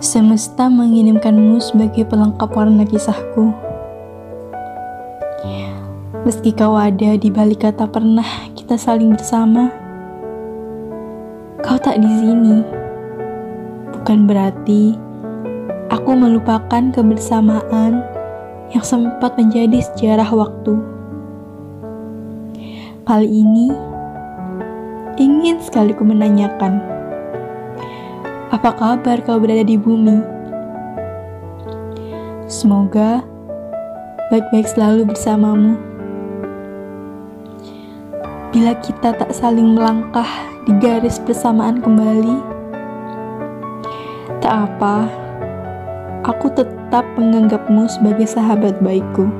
Semesta mengirimkanmu sebagai pelengkap warna kisahku. Meski kau ada di balik kata pernah kita saling bersama, kau tak di sini. Bukan berarti aku melupakan kebersamaan yang sempat menjadi sejarah waktu. Kali ini, ingin sekali ku menanyakan, apa kabar kau berada di bumi? Semoga baik-baik selalu bersamamu. Bila kita tak saling melangkah di garis persamaan kembali, tak apa, aku tetap menganggapmu sebagai sahabat baikku.